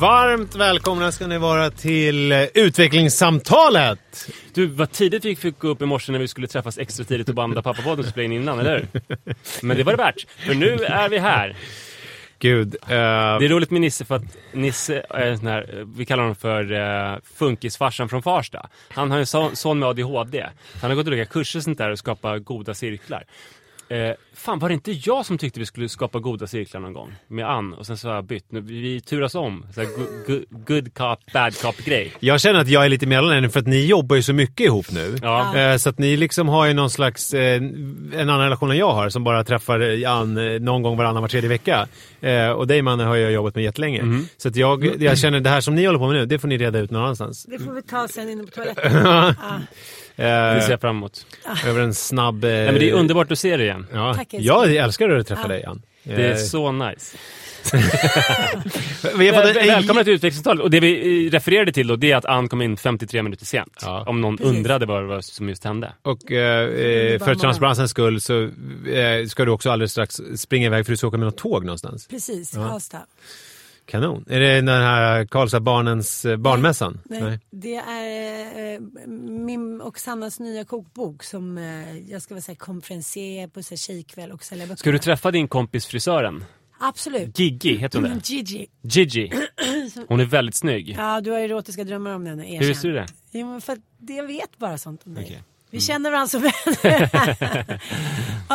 Varmt välkomna ska ni vara till eh, utvecklingssamtalet! Du, vad tidigt vi fick gå upp i morse när vi skulle träffas extra tidigt och banda pappapodden spela in innan, eller? Men det var det värt, för nu är vi här. Gud. eh, Det är roligt med Nisse för att Nisse är sån här, vi kallar honom för uh, funkisfarsan från Farsta. Han har en son, med ADHD. Han har gått olika kurser och sånt där och skapa goda cirklar. Eh, fan, var det inte jag som tyckte vi skulle skapa goda cirklar någon gång? Med Ann, och sen så har jag bytt. Nu, vi turas om. Så här, good, cop, bad cop grej. jag känner att jag är lite mellan er för att ni jobbar ju så mycket ihop nu. Ja. Eh, så att ni liksom har ju någon slags, eh, en annan relation än jag har som bara träffar Jan eh, någon gång varannan var tredje vecka. Eh, och dig mannen har jag jobbat med jättelänge. Mhm. Så att jag, jag känner det här som ni håller på med nu, det får ni reda ut någon annanstans. Det får vi ta sen inne på toaletten. ah, Det ser Eh, jag fram emot. över en snabb... Eh, Nej, men det är underbart att se dig igen. Ja, Tack, jag älskar att träffa Ja. dig Jan. Det är Eh, så nice. vi har fått en, Väl- Välkomna till utvecklingssamtalet. Och det vi eh, refererade till då, det är att Ann kom in 53 minuter sent. Ja. Om någon Precis. undrade vad det var som just hände. Och eh, eh, bara för transparensens skull så eh, ska du också alldeles strax springa iväg för du ska åka med något tåg någonstans. precis, Karlstad. Kanon. Är det den här Karlstad barnens eh, barnmässan? Nej, Det är eh, min och Sannas nya kokbok som eh, jag ska vara här, konferencier på så här, tjejkväll och sälja böcker. Ska du träffa din kompis frisören? Absolut. Gigi, heter hon Mm, det? Gigi. Gigi. Hon är väldigt snygg. Ja, du har erotiska drömmar om den. Hur visste du det? Jo, för att jag vet bara sånt om dig. Okej. Vi känner varandra så väl.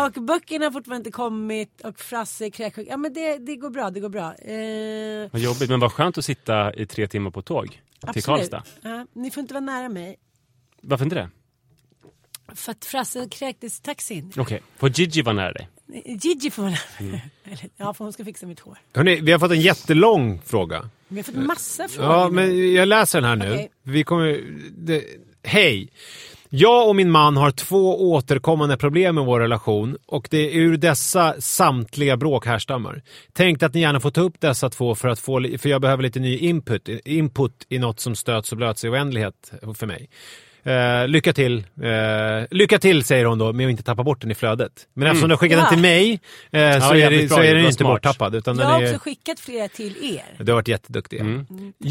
och böckerna har fortfarande inte kommit och Frasse är kräksjuk. Ja men det, det går bra, det går bra. Eh, Vad jobbigt, men vad skönt att sitta i tre timmar på tåg till absolut. Karlstad. Ja, ni får inte vara nära mig. Varför inte det? För att Frasse kräktes i taxin. Okej, får Gigi vara nära dig? Gigi får vara nära Mm. mig. Eller, Ja, för hon ska fixa mitt hår. Hörrni, vi har fått en jättelång fråga. Vi har fått massa frågor. Ja, men jag läser den här nu. Okej. Vi kommer... Det, hej! Jag och min man har två återkommande problem med vår relation och det är ur dessa samtliga bråk härstammar. Tänkte att ni gärna får ta upp dessa två för, att få, för jag behöver lite ny input, input i något som stöts och blöts i oändlighet för mig. Eh, lycka till. Eh, lycka till säger hon då med att inte tappa bort den i flödet. Men eftersom du har skickat Ja. den till mig eh, så, är det, så är den inte smart. borttappad. Utan jag den har är, också skickat flera till er. du har varit jätteduktig. Mm.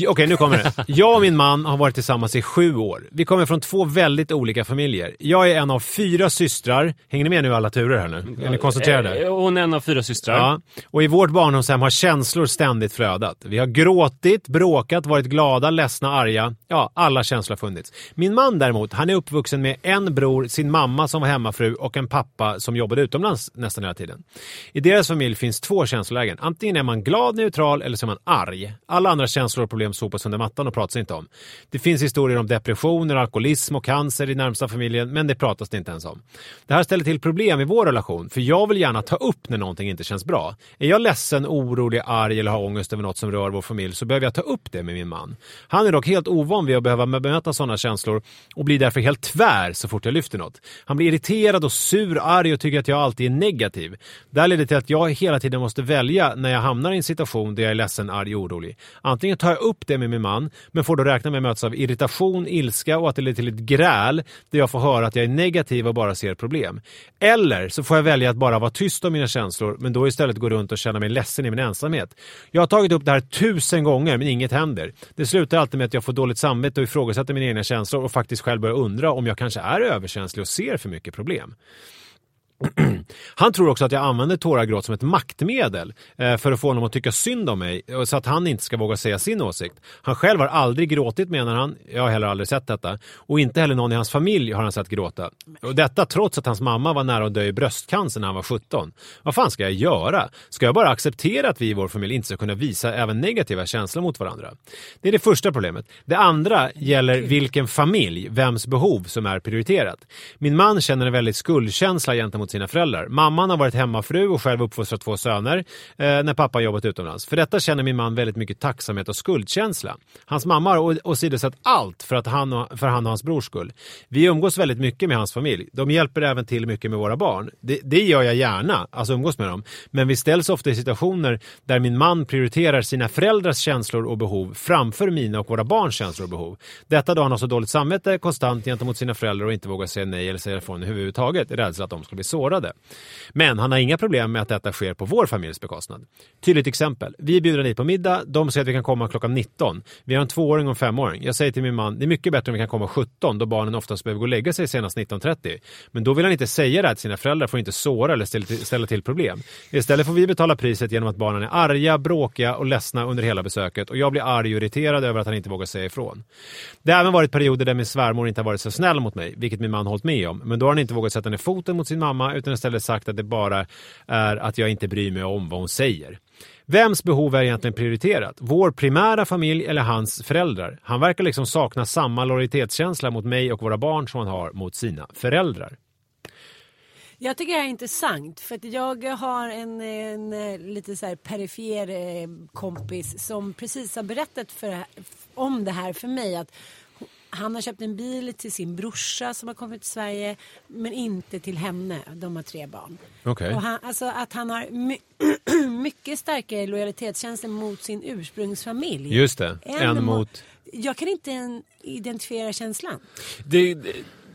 Okej, nu kommer det. Jag och min man har varit tillsammans i sju år. Vi kommer från två väldigt olika familjer. Jag är en av fyra systrar. Hänger ni med nu alla turer här nu? Är ni koncentrerade? Eh, Hon är en av fyra systrar. Ja, och i vårt barndomshem har känslor ständigt flödat. Vi har gråtit, bråkat, varit glada, ledsna, arga. Ja, alla känslor har funnits. Min man däremot, han är uppvuxen med en bror, sin mamma som var hemmafru och en pappa som jobbade utomlands nästan hela tiden. I deras familj finns två känslolägen. Antingen är man glad, neutral eller så är man arg. Alla andra känslor och problem sopas under mattan och pratas inte om. Det finns historier om depressioner, alkoholism och cancer i närmsta familjen, men det pratas det inte ens om. Det här ställer till problem i vår relation, för jag vill gärna ta upp när någonting inte känns bra. Är jag ledsen, orolig, arg eller har ångest över något som rör vår familj så behöver jag ta upp det med min man. Han är dock helt ovan vid att behöva bemöta sådana känslor och blir därför helt tvär så fort jag lyfter något. Han blir irriterad och sur, arg och tycker att jag alltid är negativ. Det här leder till att jag hela tiden måste välja när jag hamnar i en situation där jag är ledsen, arg och orolig. Antingen tar jag upp det med min man, men får då räkna med att mötas av irritation, ilska och att det leder till ett gräl där jag får höra att jag är negativ och bara ser problem. Eller så får jag välja att bara vara tyst om mina känslor, men då istället gå runt och känna mig ledsen i min ensamhet. Jag har tagit upp det här tusen gånger, men inget händer. Det slutar alltid med att jag får dåligt samvete och ifrågasätter mina egna känslor och faktiskt själv börjar undra om jag kanske är överkänslig och ser för mycket problem. Han tror också att jag använder tåragråt som ett maktmedel eh, för att få honom att tycka synd om mig eh, så att han inte ska våga säga sin åsikt. Han själv har aldrig gråtit menar han. Jag har heller aldrig sett detta. Och inte heller någon i hans familj har han sett gråta. Och detta trots att hans mamma var nära att dö i bröstcancer när han var 17. Vad fan ska jag göra? Ska jag bara acceptera att vi i vår familj inte ska kunna visa även negativa känslor mot varandra? Det är det första problemet. Det andra gäller vilken familj, vems behov som är prioriterat. Min man känner en väldigt skuldkänsla gentemot sina föräldrar. Mamman har varit hemmafru och själv uppfostrat två söner eh, när pappa jobbat utomlands. För detta känner min man väldigt mycket tacksamhet och skuldkänsla. Hans mamma har åsidosatt allt för, att han och, för han och hans brors skull. Vi umgås väldigt mycket med hans familj. De hjälper även till mycket med våra barn. Det, det gör jag gärna, alltså umgås med dem. Men vi ställs ofta i situationer där min man prioriterar sina föräldrars känslor och behov framför mina och våra barns känslor och behov. Detta då han har så dåligt samvete konstant gentemot sina föräldrar och inte vågar säga nej eller säga ifrån överhuvudtaget i rädsla att de ska bli sårade. Men han har inga problem med att detta sker på vår familjs bekostnad. Tydligt exempel. Vi bjuder bjudna dit på middag. De säger att vi kan komma klockan 19. Vi har en tvååring och en femåring. Jag säger till min man, det är mycket bättre om vi kan komma 17 då barnen oftast behöver gå och lägga sig senast 19.30. Men då vill han inte säga det till sina föräldrar för att inte såra eller ställa till, ställa till problem. Istället får vi betala priset genom att barnen är arga, bråkiga och ledsna under hela besöket och jag blir arg och irriterad över att han inte vågar säga ifrån. Det har även varit perioder där min svärmor inte har varit så snäll mot mig, vilket min man hållit med om. Men då har han inte vågat sätta ner foten mot sin mamma utan istället sagt att det bara är att jag inte bryr mig om vad hon säger. Vems behov är egentligen prioriterat? Vår primära familj eller hans föräldrar? Han verkar liksom sakna samma lojalitetskänsla mot mig och våra barn som han har mot sina föräldrar. Jag tycker det här är intressant för att jag har en, en, eh, lite så här perifer eh, kompis som precis har berättat för, om det här för mig. Att han har köpt en bil till sin brorsa som har kommit till Sverige men inte till henne. De har tre barn. Okay. Och han, alltså att han har my mycket starkare lojalitetskänsla mot sin ursprungsfamilj. Just det, än mot... Jag kan inte identifiera känslan. Det,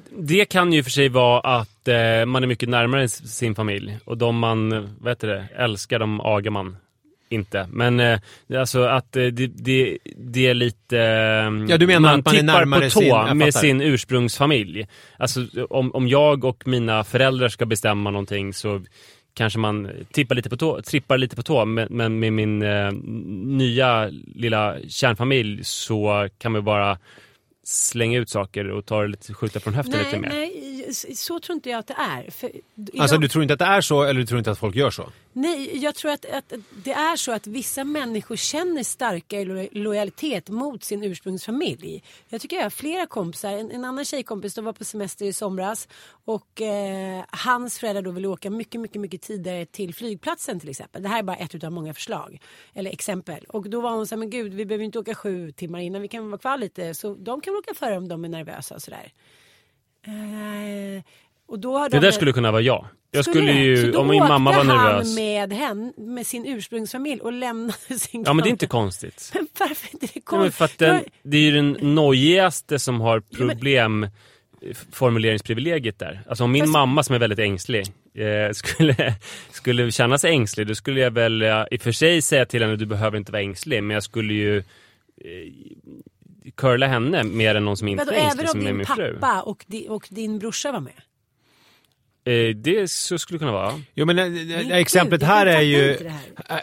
det kan ju för sig vara att eh, man är mycket närmare sin familj och de man vet det, älskar, de agar man inte. Men eh, alltså att eh, det, det, det, är lite... Eh, ja, du menar man att man är närmare på tå sin, med sin ursprungsfamilj. Alltså om, om jag och mina föräldrar ska bestämma någonting så kanske man tippar lite på tå, trippar lite på tå. Men, men med min eh, nya lilla kärnfamilj så kan man bara slänga ut saker och ta det lite, skjuta från höften nej, lite mer. Nej, så tror inte jag att det är. För alltså du tror inte att det är så eller du tror inte att folk gör så? Nej, jag tror att, att det är så att vissa människor känner starkare lojalitet mot sin ursprungsfamilj. Jag tycker jag har flera kompisar, en, en annan tjejkompis, de var på semester i somras och eh, hans föräldrar då ville åka mycket, mycket, mycket tidigare till flygplatsen till exempel. Det här är bara ett av många förslag, eller exempel. Och då var hon så här, men gud, vi behöver inte åka sju timmar innan, vi kan vara kvar lite, så de kan åka före om de är nervösa och sådär. Eh, och då har det de där skulle kunna vara jag. Jag skulle, skulle ju, om min mamma var nervös. han med, hen, med sin ursprungsfamilj och lämnade sin Ja men det är inte konstigt. Men varför inte det konstigt? Ja, för att den, det är ju den nojigaste som har problem formuleringsprivilegiet där. Alltså om min Fast... mamma som är väldigt ängslig eh, skulle, skulle känna sig ängslig då skulle jag väl eh, i och för sig säga till henne du behöver inte vara ängslig men jag skulle ju eh, curla henne mer än någon som inte som är. Även om din pappa och, di, och din brorsa var med? Eh, det så skulle kunna vara. Jo men äh, exemplet Gud, här är ju...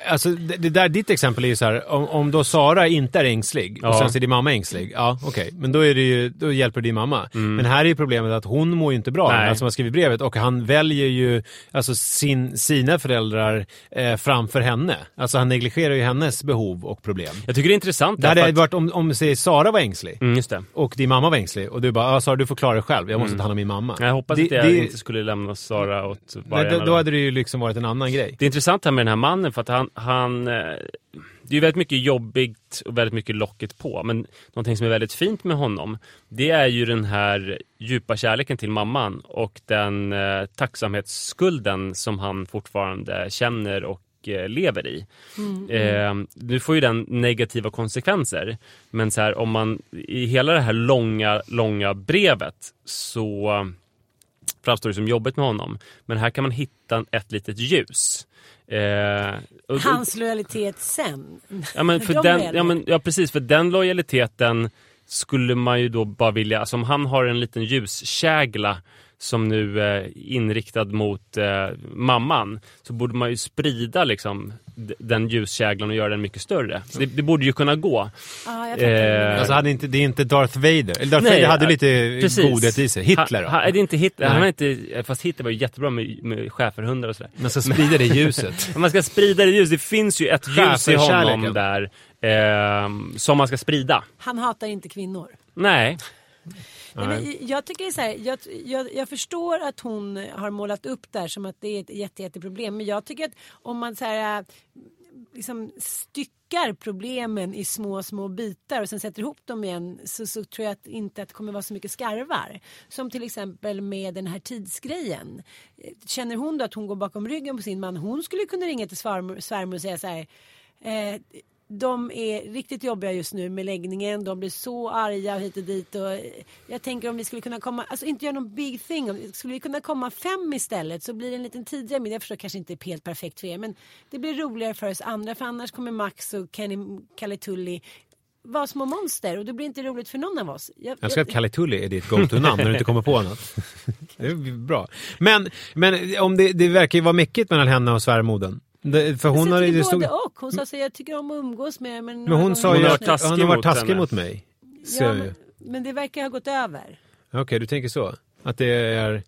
Alltså det, det, där, ditt exempel är ju så här, om, om då Sara inte är ängslig ja. och sen så är din mamma ängslig. Ja okej, okay. men då, är det ju, då hjälper din mamma. Mm. Men här är ju problemet att hon mår ju inte bra, Nej. alltså man skriver brevet och han väljer ju alltså sin, sina föräldrar eh, framför henne. Alltså han negligerar ju hennes behov och problem. Jag tycker det är intressant. Det hade att... varit om, om säg, Sara var ängslig mm, just det. och din mamma var ängslig och du bara, ah, Sara du får klara dig själv, jag måste mm. ta hand om min mamma. Jag hoppas det, att jag det... inte skulle lämna och Sara åt vargarna. Nej, då, då hade det ju liksom varit en annan grej. Det är intressant här med den här mannen för att han, han eh, det är väldigt mycket jobbigt och väldigt mycket locket på. Men någonting som är väldigt fint med honom det är ju den här djupa kärleken till mamman och den eh, tacksamhetsskulden som han fortfarande känner och eh, lever i. Mm, mm. Eh, nu får ju den negativa konsekvenser. Men så här, om man i hela det här långa, långa brevet så framstår det som jobbigt med honom. Men här kan man hitta ett litet ljus. Eh, och, Hans lojalitet sen? Ja, men för den, ja, men, ja precis, för den lojaliteten skulle man ju då bara vilja, alltså om han har en liten ljuskägla som nu är inriktad mot eh, mamman så borde man ju sprida liksom, den ljuskäglan och göra den mycket större. Det, det borde ju kunna gå. Menar. Eh, Alltså hade inte, det är inte Darth Vader. Eller Darth Nej, Vader hade lite precis. godhet i sig. Hitler då? Ha, ha, är det inte Hitler? Nej. Han har inte, fast Hitler var ju jättebra med, med schäferhundar och sådär. Men så sprider det ljuset. Man ska sprida det ljus. Det finns ju ett ljus i honom där ehm, som man ska sprida. Han hatar inte kvinnor. Nej, Nej, men jag tycker så här, jag, jag, jag förstår att hon har målat upp där som att det är ett jätte, jätteproblem. Men jag tycker att om man så här, liksom styckar problemen i små, små bitar och sen sätter ihop dem igen så, så tror jag att inte att det kommer vara så mycket skarvar. Som till exempel med den här tidsgrejen. Känner hon då att hon går bakom ryggen på sin man, hon skulle kunna ringa till svärmor, svärmor och säga så här eh, de är riktigt jobbiga just nu med läggningen. De blir så arga hit och dit. Och jag tänker om vi skulle kunna komma, alltså inte göra någon big thing. Om- Skulle vi kunna komma fem istället så blir det en liten tidigare middag. Jag förstår kanske inte är helt perfekt för er. Men det blir roligare för oss andra. För annars kommer Max och Kenny Kalle Tully vara små monster. Och det blir inte roligt för någon av oss. Jag, Jag älskar att Kalle Tully är ditt go-to-namn när du inte kommer på något. Det är bra. Men, men om det, det verkar ju vara mycket mellan henne och svärmodern. Det, för hon hon har jag ju... både och. Hon sa så jag tycker om att umgås med men, men hon sa ju har att hon har varit mot taskig mot mig. Ja, jag men, men det verkar ha gått över. Okej, du tänker så? Att det är...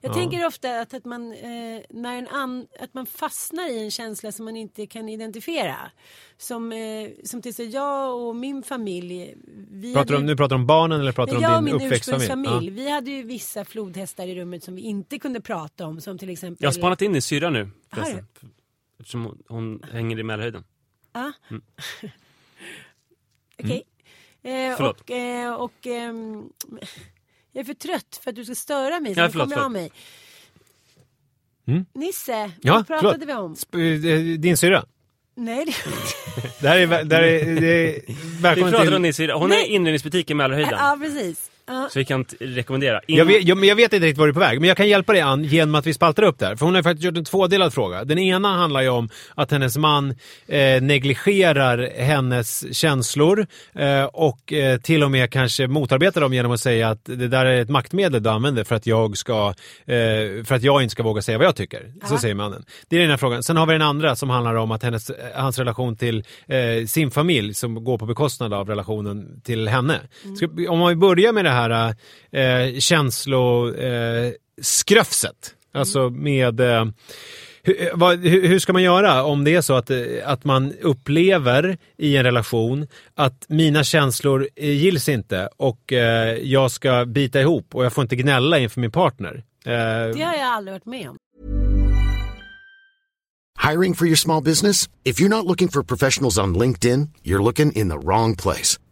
Jag Ja. tänker ofta att, att, man, eh, när en an, att man fastnar i en känsla som man inte kan identifiera. Som, eh, som till exempel jag och min familj. Vi Pratar hade om, nu pratar du om barnen eller pratar du jag och om din min uppväxtfamilj? ursprungsfamilj. Ja. Vi hade ju vissa flodhästar i rummet som vi inte kunde prata om. Som till exempel... jag har spanat in din syrra nu. Eftersom hon, hon hänger i Mälarhöjden. Ja. Mm. Okej. Eh, Förlåt. och eh, och ehm, jag är för trött för att du ska störa mig. Så Ja, nu förlåt, kommer jag av mig. Mm. Nisse, Ja, vad pratade förlåt. vi om? Sp- eh, Din syrra? Nej, det... Det här är... Det här är, det är Vi välkommen pratar om till... din syrra. Hon Nej. är inredningsbutik i Mälarhöjden. ja, precis. Så vi kan rekommendera. In- Jag vet, jag, men jag vet inte riktigt var du är på väg, men jag kan hjälpa dig Ann genom att vi spaltar upp där. För hon har faktiskt gjort en tvådelad fråga. Den ena handlar ju om att hennes man eh, negligerar hennes känslor eh, och eh, till och med kanske motarbetar dem genom att säga att det där är ett maktmedel du använder för att jag ska, eh, för att jag inte ska våga säga vad jag tycker. Så Ja. säger mannen. Det är den ena frågan. Sen har vi den andra som handlar om att hennes, eh, hans relation till eh, sin familj som går på bekostnad av relationen till henne. Ska, om vi börjar med det här eh, känsloskröfset. Eh, alltså med eh, hur, vad, hur, ska man göra om det är så att, eh, att man upplever i en relation att mina känslor eh, gills inte och eh, jag ska bita ihop och jag får inte gnälla inför min partner. Eh, Det har jag aldrig varit med om. Hiring for your small business? If you're not looking for professionals on LinkedIn, you're looking in the wrong place.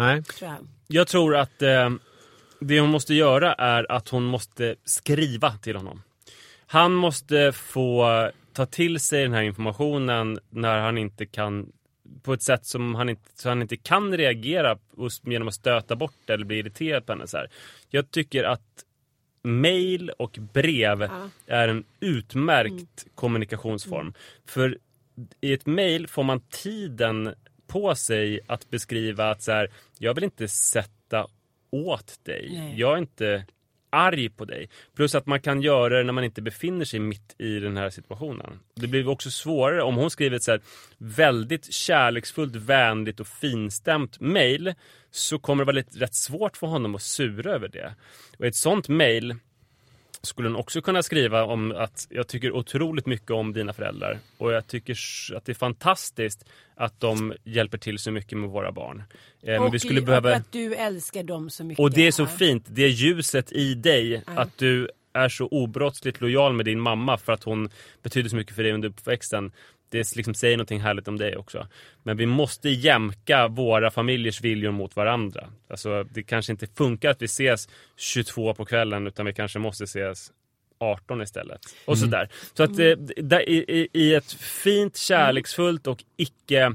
Nej. Tror jag. Jag tror att eh, det hon måste göra är att hon måste skriva till honom. Han måste få ta till sig den här informationen när han inte kan på ett sätt som han inte, så han inte kan reagera genom att stöta bort det eller bli irriterad på henne. Så här. Jag tycker att mail och brev är en utmärkt kommunikationsform. För i ett mail får man tiden på sig att beskriva att så här, jag vill inte sätta åt dig. Nej. Jag är inte arg på dig. Plus att man kan göra det när man inte befinner sig mitt i den här situationen. Det blir också svårare om hon skriver ett så här väldigt kärleksfullt, vänligt och finstämt mail så kommer det vara lite, rätt svårt för honom att sura över det. Och ett sånt mail skulle hon också kunna skriva om att jag tycker otroligt mycket om dina föräldrar och jag tycker att det är fantastiskt att de hjälper till så mycket med våra barn. Eh, men och vi skulle och behöva... att du älskar dem så mycket. Och det är så Ja. fint, det är ljuset i dig, att du är så obrottsligt lojal med din mamma för att hon betyder så mycket för dig under uppväxten. Det liksom säger någonting härligt om dig också. Men vi måste jämka våra familjers viljor mot varandra. Alltså, det kanske inte funkar att vi ses 22 på kvällen utan vi kanske måste ses 18 istället. Och sådär. Så att eh, där, i, i ett fint, kärleksfullt och icke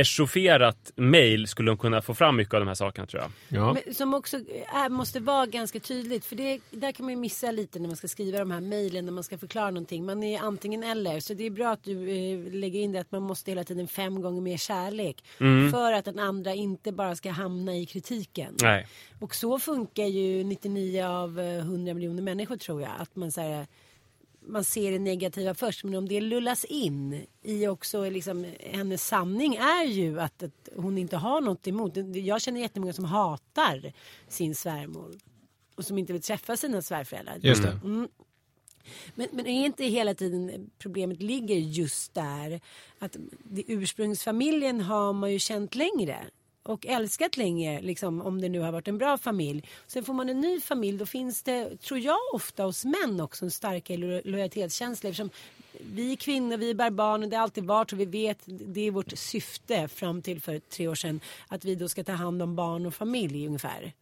echaufferat mail skulle hon kunna få fram mycket av de här sakerna tror jag. Ja. Men som också är, måste vara ganska tydligt. För det, där kan man ju missa lite när man ska skriva de här mejlen när man ska förklara någonting. Man är antingen eller. Så det är bra att du eh, lägger in det att man måste hela tiden fem gånger mer kärlek. Mm. För att den andra inte bara ska hamna i kritiken. Nej. Och så funkar ju 99 av eh, 100 miljoner människor tror jag. Att man så här, man ser det negativa först. Men om det lullas in i också liksom, hennes sanning är ju att, att hon inte har något emot. Jag känner jättemånga som hatar sin svärmor. Och som inte vill träffa sina svärföräldrar. Just det. Mm. Men, men är inte hela tiden problemet ligger just där att det, ursprungsfamiljen har man ju känt längre och älskat länge, liksom, om det nu har varit en bra familj. Sen får man en ny familj, då finns det, tror jag, ofta hos män också en starkare lo- lojalitetskänsla. Eftersom vi är kvinnor, vi är barbarn, det har alltid varit och vi vet, det är vårt syfte fram till för tre år sedan, att vi då ska ta hand om barn och familj ungefär.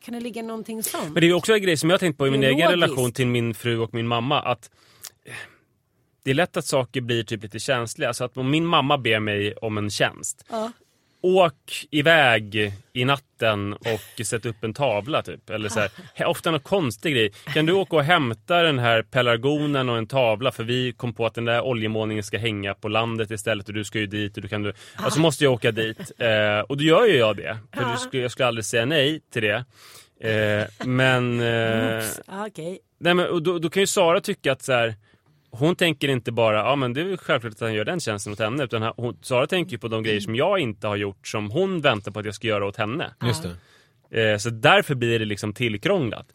Kan det ligga någonting sånt? Men det är också en grej som jag tänkt på i min egen relation till min fru och min mamma. Att eh, det är lätt att saker blir typ lite känsliga. Så att om min mamma ber mig om en tjänst. Ja. Åk iväg i natten och sätt upp en tavla typ. Eller så här, ofta någon konstig grej. Kan du åka och hämta den här pelargonen och en tavla för vi kom på att den där oljemålningen ska hänga på landet istället och du ska ju dit och du kan du... Alltså måste jag åka dit. Eh, och då gör ju jag det. För du skulle, jag skulle aldrig säga nej till det. Eh, men... Eh, Ja, Okej. Nej, men, och då, då kan ju Sara tycka att så här, hon tänker inte bara ja men det är självklart att han gör den tjänsten åt henne. Utan hon, Sara tänker på de grejer som jag inte har gjort som hon väntar på att jag ska göra åt henne. Just det. Eh, så därför blir det liksom tillkrånglat.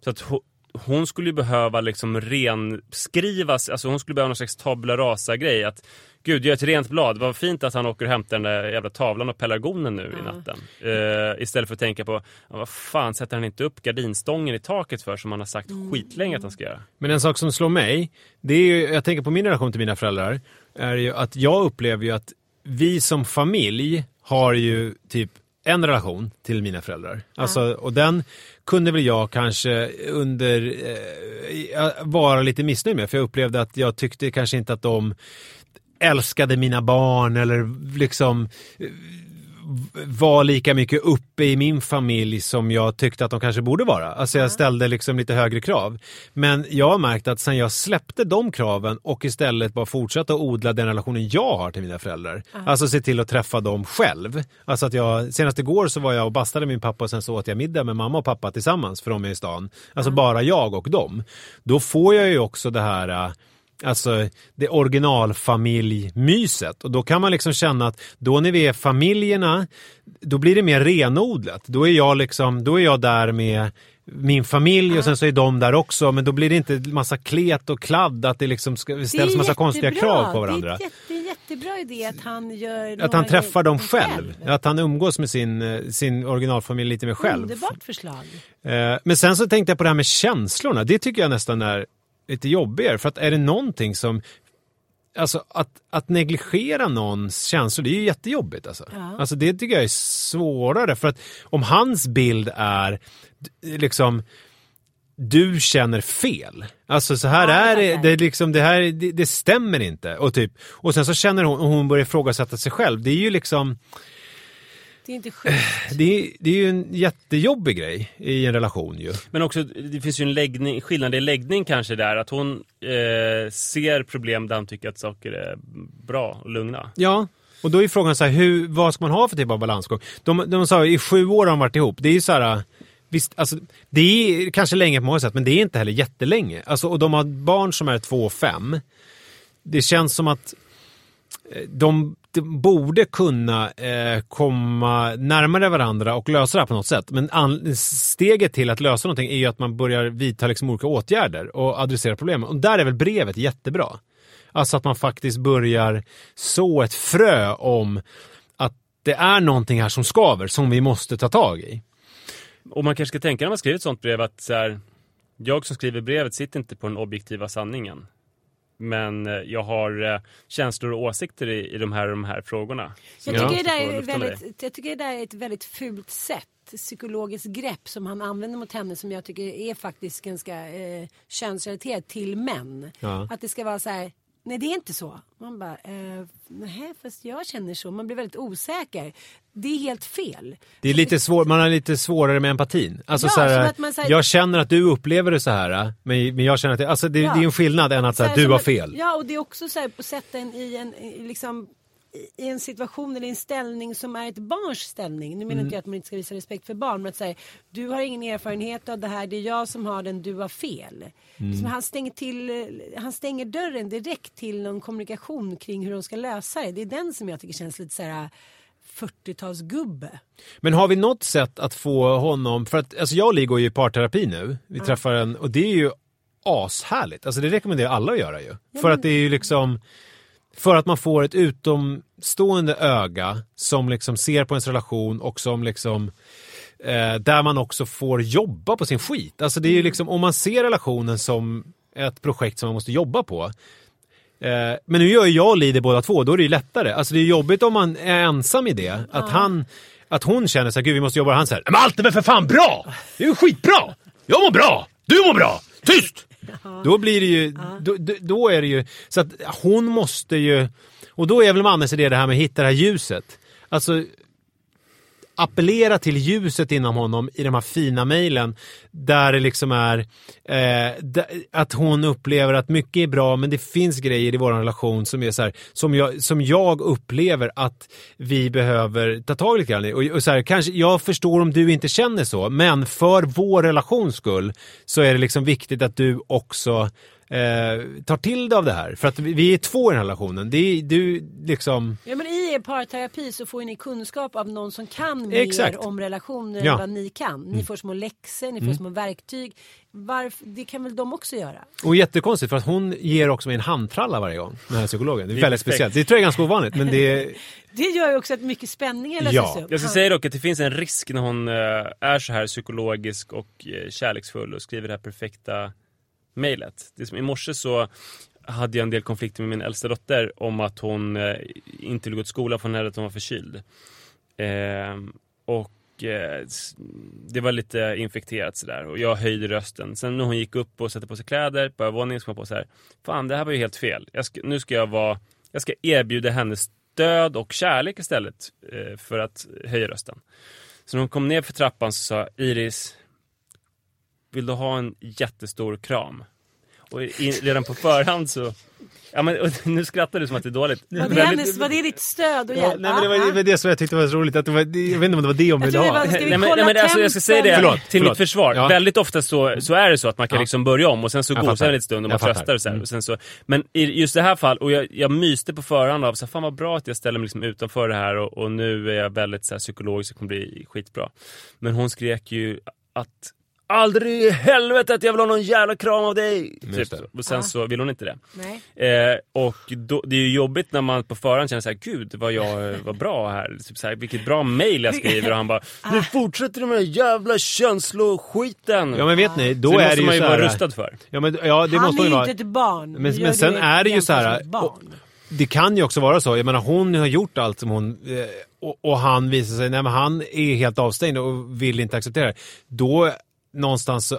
Så att hon, hon skulle ju behöva liksom renskrivas, alltså hon skulle behöva någon slags tabula rasa-grej. Att gud, gör ett rent blad. Vad fint att han åker och hämtar den där jävla tavlan och pelargonen nu i natten. Eh, istället för att tänka på, ja, vad fan sätter han inte upp gardinstången i taket för som han har sagt skitlänge att han ska göra. Men en sak som slår mig, det är ju, jag tänker på min relation till mina föräldrar, är ju att jag upplever ju att vi som familj har ju typ en relation till mina föräldrar. Alltså, och den kunde väl jag kanske under eh, vara lite missnöjd med, för jag upplevde att jag tyckte kanske inte att de älskade mina barn eller liksom eh, var lika mycket uppe i min familj som jag tyckte att de kanske borde vara. Alltså jag ställde liksom lite högre krav. Men jag har märkt att sen jag släppte de kraven och istället bara fortsatte att odla den relationen jag har till mina föräldrar. Alltså se till att träffa dem själv. Alltså att jag, senast igår så var jag och bastade min pappa och sen så åt jag middag med mamma och pappa tillsammans för de är i stan. Alltså bara jag och dem. Då får jag ju också det här äh, Alltså det originalfamiljmyset. Och då kan man liksom känna att då när vi är familjerna, då blir det mer renodlat. Då är jag liksom, då är jag där med min familj och sen så är de där också. Men då blir det inte massa klet och kladd, att det liksom Det ställs är massa konstiga krav på varandra. Det är, jätte, det jättebra idé att han gör Att han träffar dem grejer själv. Att han umgås med sin, eh, sin originalfamilj lite mer själv. Underbart förslag. Eh, Men sen så tänkte jag på det här med känslorna. Det tycker jag nästan är lite jobbigare. För att är det någonting som... Alltså att, att negligera någons känslor, det är ju jättejobbigt. Alltså. Ja. alltså det tycker jag är svårare. För att om hans bild är liksom du känner fel. Alltså så här Ja, är det, det, är liksom, det här det, det stämmer inte. Och, typ, och sen så känner hon, och hon börjar ifrågasätta sig själv. Det är ju liksom, Det är inte det är, det är ju en jättejobbig grej i en relation ju. Men också, det finns ju en läggning, skillnad i läggning kanske där. Att hon eh, ser problem där han tycker att saker är bra och lugna. Ja, och då är frågan så här, hur, vad ska man ha för typ av balansgång? De, de sa i sju år har de varit ihop. Det är ju så här, visst, alltså, det är kanske länge på många sätt, men det är inte heller jättelänge. Alltså, och de har barn som är två och fem. Det känns som att eh, de borde kunna eh, komma närmare varandra och lösa det här på något sätt. Men an- steget till att lösa någonting är ju att man börjar vidta liksom olika åtgärder och adressera problemen. Och där är väl brevet jättebra. Alltså att man faktiskt börjar så ett frö om att det är någonting här som skaver, som vi måste ta tag i. Och man kanske ska tänka när man skriver ett sånt brev att så här, jag som skriver brevet sitter inte på den objektiva sanningen. Men eh, jag har eh, känslor och åsikter i, i de här de här frågorna. Jag tycker, måste det där är väldigt, jag tycker det där är ett väldigt fult sätt, psykologiskt grepp som han använder mot henne som jag tycker är faktiskt ganska eh, könsrelaterat till män. Ja. Att det ska vara så här, nej det är inte så. Man bara, eh, nej fast jag känner så. Man blir väldigt osäker. Det är helt fel. Det är lite svår, man har lite svårare med empatin. Alltså Ja, så här, att man säger- jag känner att du upplever det så här, men, men jag känner att det, alltså det, Ja. det är en skillnad än att så här, Så här du har att- fel. Ja, och det är också så här på sätta en i en, liksom, i- en situation eller en ställning som är ett barns ställning. Nu menar Mm. inte jag att man inte ska visa respekt för barn, men att säga du har ingen erfarenhet av det här, det är jag som har den, du har fel. Mm. Så han, stänger till, han stänger dörren direkt till någon kommunikation kring hur de ska lösa det. Det är den som jag tycker känns lite så här 40-talsgubbe. Men har vi något sätt att få honom, för att alltså jag ligger ju i parterapi nu, vi träffar en, och det är ju ashärligt. Alltså det rekommenderar alla att göra ju. för att det är ju liksom, för att man får ett utomstående öga som liksom ser på ens relation och som liksom eh, där man också får jobba på sin skit. Alltså det är ju liksom, om man ser relationen som ett projekt som man måste jobba på. Eh, men nu gör jag och Lider båda två, då är det ju lättare. Alltså det är jobbigt om man är ensam i det. Att han, att hon känner så här, gud vi måste jobba, och han säger, men allt är väl för fan bra! Det är ju skitbra! Jag mår bra! Du mår bra! Tyst! Då blir det ju, då, då- är det ju, så att hon måste ju, och då är väl mannens idé det här med att hitta det här ljuset. Alltså appellera till ljuset inom honom i de här fina mejlen där det liksom är eh, att hon upplever att mycket är bra men det finns grejer i vår relation som är så här, som jag, som jag upplever att vi behöver ta tag i lite grann i. och, och så här, kanske, jag förstår om du inte känner så men för vår relations skull så är det liksom viktigt att du också eh, tar till dig av det här för att vi, vi är två i den här relationen. Det är, du liksom Ja men i er parterapi så får ju ni kunskap av någon som kan mer Exakt. om relationer Ja. Mm. än vad ni kan. Ni får små läxor, ni får små verktyg. Varför, det kan väl de också göra? Och jättekonstigt för att hon ger också mig en handtralla varje gång, den här psykologen. Det är väldigt speciellt. Det tror jag är ganska ovanligt, men det är... Det gör ju också att mycket spänningar löses Ja. upp. Jag ska säga dock att det finns en risk när hon eh, är så här psykologisk och eh, kärleksfull och skriver det här perfekta mejlet. I morse så hade jag en del konflikter med min äldsta dotter om att hon eh, inte ville gå till skolan för hon hade att hon var förkyld. Eh, och eh, det var lite infekterat sådär och jag höjde rösten. Sen när hon gick upp och satte på sig kläder på övervåningen så kom jag på så här, fan det här var ju helt fel. Jag ska, nu ska jag vara, jag ska erbjuda henne stöd och kärlek istället eh, för att höja rösten. Så när hon kom ner för trappan så sa Iris, vill du ha en jättestor kram? Och i, redan på förhand så, ja men nu skrattar du som att det är dåligt. Var det, hennes, var det ditt stöd och Ja, hjälp? nej, men det var, det var det som jag tyckte var så roligt. Att det var, jag vet inte om det var det hon ville ha. nej, men, nej, men alltså, jag ska säga det? Förlåt, till förlåt. mitt försvar. Ja. Väldigt ofta så, så är det så att man kan Ja. liksom börja om och sen så gosar fattar. det en stund och man tröstar och så, här, och sen så Men i just det här fallet, och jag, jag myste på förhand av så här, fan vad bra att jag ställer mig liksom utanför det här och, och nu är jag väldigt så här, psykologisk och kommer bli skitbra. Men hon skrek ju att Aldrig i helvete att jag vill ha någon jävla kram av dig! Typ. Och sen så vill hon inte det. Nej. Eh, och då, det är ju jobbigt när man på förhand känner såhär, gud vad jag var bra här. Typ såhär, vilket bra mail jag skriver och han bara, nu fortsätter du med den jävla känsloskiten. Ja men vet ni, så då det är måste det ju man ju så vara rustad för. Ja, men, ja det Han måste är ju ju vara... inte ett barn. Men, men gör sen är det ju så jämförelse här... med ett barn. och- Det kan ju också vara så. Jag menar hon har gjort allt som hon... eh, Och, och han visar sig... Nej men han är helt avstängd och vill inte acceptera det. Då någonstans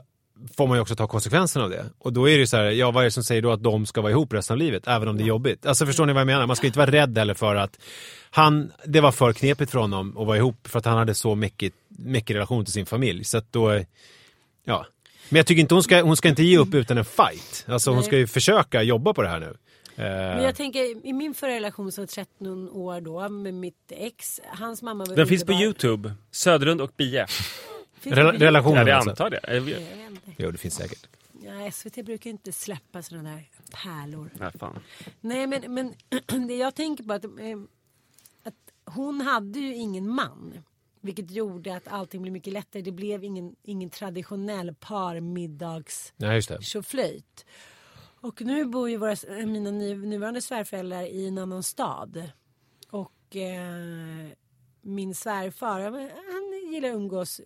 får man ju också ta konsekvenserna av det. Och då är det ju så här, ja vad är det som säger då att de ska vara ihop resten av livet? Även om det är jobbigt. Alltså förstår ni vad jag menar? Man ska inte vara rädd heller för att han, det var för knepigt för honom att vara ihop för att han hade så mycket, mycket relation till sin familj. Så att då, ja. Men jag tycker inte hon ska, hon ska inte ge upp utan en fight. Alltså hon ska ju försöka jobba på det här nu. Men Eh, jag tänker i min förra relation som var 13 år då med mitt ex. Hans mamma var Den finns på underbar. Youtube, Söderlund och Bie. YouTube? relationen Ja, det alltså. antar det. Inte. Jo, det finns säkert. Ja, SVT brukar inte släppa sådana där pärlor. Nej, fan. Nej men, men det jag tänker på att eh, hon hade ju ingen man. Vilket gjorde att allting blev mycket lättare. Det blev ingen, ingen traditionell parmiddags Nej, just det. tjoflöjt. Och nu bor ju våra, mina ny, nuvarande svärföräldrar i en annan stad. Och eh, min svärfar, han gillar att umgås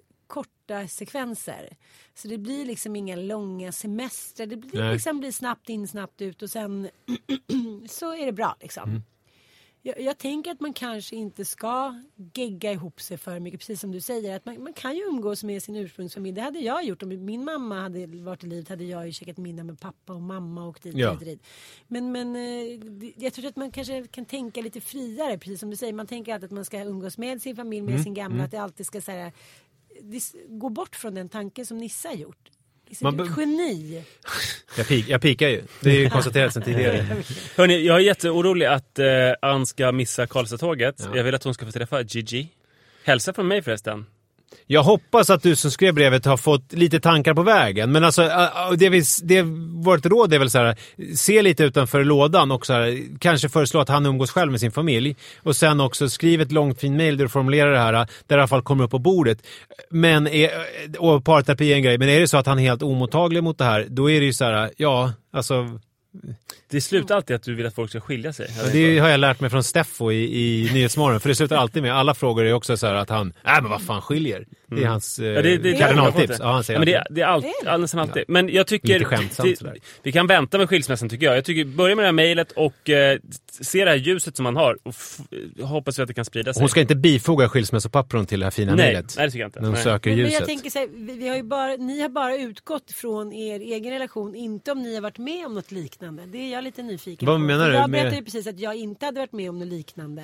korta sekvenser. Så det blir liksom inga långa semestrar. Det blir, Nej. liksom blir snabbt in, snabbt ut och sen så är det bra liksom. Jag, jag tänker att man kanske inte ska gegga ihop sig för mycket. Precis som du säger. Att man, man kan ju umgås med sin ursprungsfamilj. Det hade jag gjort. Om min mamma hade varit i livet hade jag ju käkat middag med pappa och mamma och dit, Ja. dit, dit. Men, men eh, jag tror att man kanske kan tänka lite friare. Precis som du säger. Man tänker alltid att man ska umgås med sin familj, Mm, med sin gamla. Att det alltid ska säga gå bort från den tanken som Nissa har gjort. Man du är ett geni. Jag, pik, jag pikar ju. Det är ju konstaterat sedan tidigare. Hörni, jag är jätteorolig att eh, Ann ska missa Karlstad-tåget. Ja. Jag vill att hon ska få träffa Gigi. Hälsa från mig förresten. Jag hoppas att du som skrev brevet har fått lite tankar på vägen. Men alltså, äh, äh, det, vi, det vårt råd är väl så här, se lite utanför lådan och så här, kanske föreslå att han umgås själv med sin familj. Och sen också skriv ett långt fint mail där du formulerar det här, äh, där det i alla fall kommer upp på bordet. Men, är, och parterapi är en grej, men är det så att han är helt omottaglig mot det här, då är det ju så här, ja, alltså det slutar alltid att du vill att folk ska skilja sig. Det har jag lärt mig från Steffo i, i Nyhetsmorgon. För det slutar alltid med, alla frågor är också så här att han, nej men vad fan skiljer? Det är hans eh, Ja, det, det, kardinaltips. Ja, han säger ja, men det, alltid. det är allt, ja, nästan alltid. Men jag tycker... Lite skämtsamt det- sådär. vi kan vänta med skilsmässan tycker jag. Jag tycker, börja med det här mejlet och eh, se det här ljuset som man har. Och f- hoppas vi att det kan sprida sig. Hon ska inte bifoga skilsmässopappren till det här fina nej, mejlet. nej, det tycker jag inte. När hon Nej. söker Men, men ljuset. jag tänker så här, vi, vi har ju bara, ni har bara utgått från er egen relation, inte om ni har varit med om något liknande. Det är jag lite nyfiken Vad på. menar du Jag med- berättade ju precis att jag inte hade varit med om något liknande.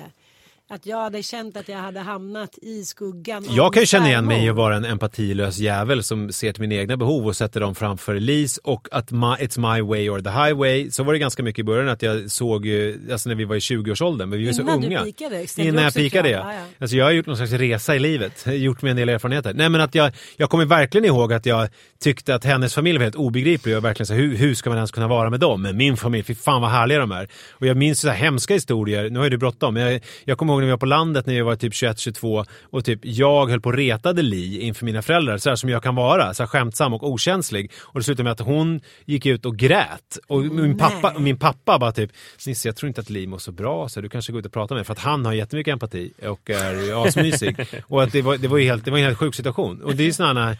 Att jag hade känt att jag hade hamnat i skuggan. Jag kan ju känna igen mig att vara en empatilös jävel som ser till mina egna behov och sätter dem framför Lis och att my, it's my way or the highway. Så var det ganska mycket i början att jag såg ju, alltså när vi var i 20-årsåldern, men vi var så Innan du unga. pikade, Innan jag pikade ja. Alltså jag har gjort någon slags resa i livet, gjort mig en del erfarenheter. Nej men att jag, jag kommer verkligen ihåg att jag tyckte att hennes familj var helt obegriplig och verkligen så hur, hur ska man ens kunna vara med dem? Men min familj, fy fan vad härliga de är. Och jag minns så här hemska historier, nu har ju du bråttom, men jag, jag kommer ihåg när vi var på landet när jag var typ 21-22 och typ jag höll på och retade Li inför mina föräldrar, så här som jag kan vara, så här skämtsam och okänslig. Och det slutade med att hon gick ut och grät. Och min pappa, och min pappa bara typ, Nisse jag tror inte att Li mår så bra, så du kanske går ut och pratar med henne. För att han har jättemycket empati och är asmysig. och att det var, det var ju helt, det var en helt sjuk situation. Och det är sådana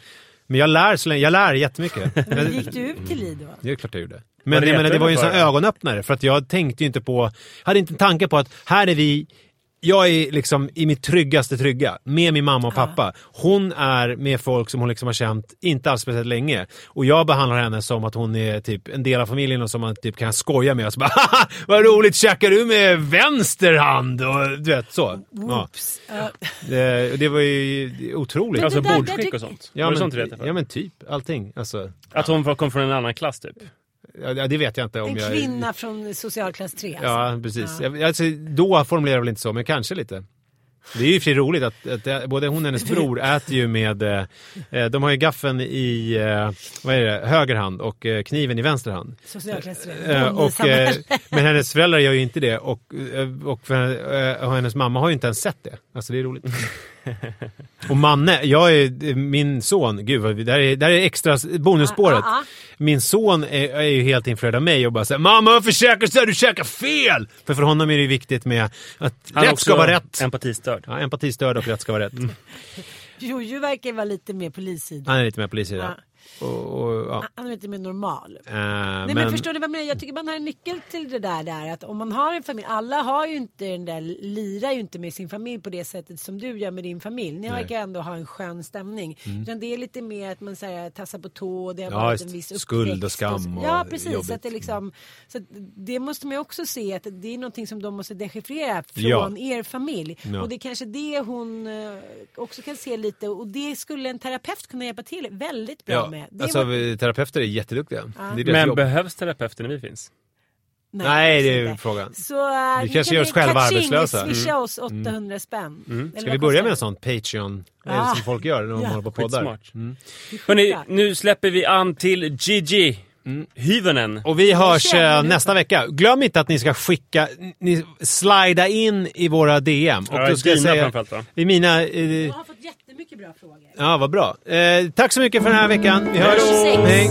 men jag lär, så länge, jag lär jättemycket. Men gick du ut till Li då? Det är klart jag gjorde. Men jag retade menar, det var ju en sån ögonöppnare. För att jag tänkte ju inte på, hade inte en tanke på att här är vi, jag är liksom i mitt tryggaste trygga med min mamma och pappa. Hon är med folk som hon liksom har känt inte alls speciellt länge. Och jag behandlar henne som att hon är typ en del av familjen och som man typ kan skoja med. Och så bara, vad roligt, käkar du med vänster hand? Och du vet, så. Ja. Det, det var ju otroligt. Alltså bordsskick och sånt. Ja men, sånt ja men typ, allting. Alltså, Att hon kom från en annan klass typ? Ja, det vet jag inte om En jag... kvinna från socialklass 3 alltså. Ja, precis. Jag- Alltså, då formulerar jag väl inte så, men kanske lite. Det är ju för roligt att, att både hon och hennes bror äter ju med, eh, eh, de har ju gaffeln i, eh, vad är det, höger hand och eh, kniven i vänster hand. Socialklass 3. Eh, och, eh, men hennes föräldrar gör ju inte det och, eh, och, för, och hennes mamma har ju inte ens sett det. Alltså det är roligt. och Manne, jag är min son, gud här är, det här är extra bonusspåret. Ah, ah, ah. Min son är, är ju helt influerad av mig och bara säger Mamma varför käkar du? Du käkar fel! För för honom är det viktigt med att Han rätt ska vara rätt. empatistörd. Ja, empatistörd och rätt ska vara rätt. Jojo verkar vara lite mer polissidan. Han är lite mer polisidan. Och, och, ja. Han är lite mer normal. Eh, Nej, men, förstår ni vad jag menar? Jag tycker man har en nyckel till det där, där att om man har en familj, alla har ju inte den där, lirar ju inte med sin familj på det sättet som du gör med din familj. Ni. Mm. verkar ändå ha en skön stämning. Utan det är lite mer att man säger tassar på tå och det har Ja, varit en viss Skuld och skam så- och Ja, precis. jobbigt. Så att det, liksom, så det måste man ju också se att det är någonting som de måste dechiffrera från Ja. er familj. Ja. Och det är kanske det hon eh, också kan se lite och det skulle en terapeut kunna hjälpa till väldigt bra Ja, med. Det alltså var- terapeuter är jätteduktiga. Det är Men jobb. behövs terapeuter när vi finns? Nej, det är inte. frågan. Så uh, Vi kanske gör oss själva arbetslösa. Swisha oss 800 spänn. Eller Mm. Ska vi börja med en sån Patreon Ah. som folk gör när de Ja. håller på poddar? Skitsmart. Mm. Hörrni, nu släpper vi an till Gigi. Hyvönen. Och vi hörs du nästa vecka. Glöm inte att ni ska skicka, ni, slida in i våra DM. Och Ja, då ska jag säga, framförallt, va? i mina... Eh, Jättemycket bra frågor. ja, vad bra. Eh, tack så mycket för den här veckan. Vi hörs. Hej.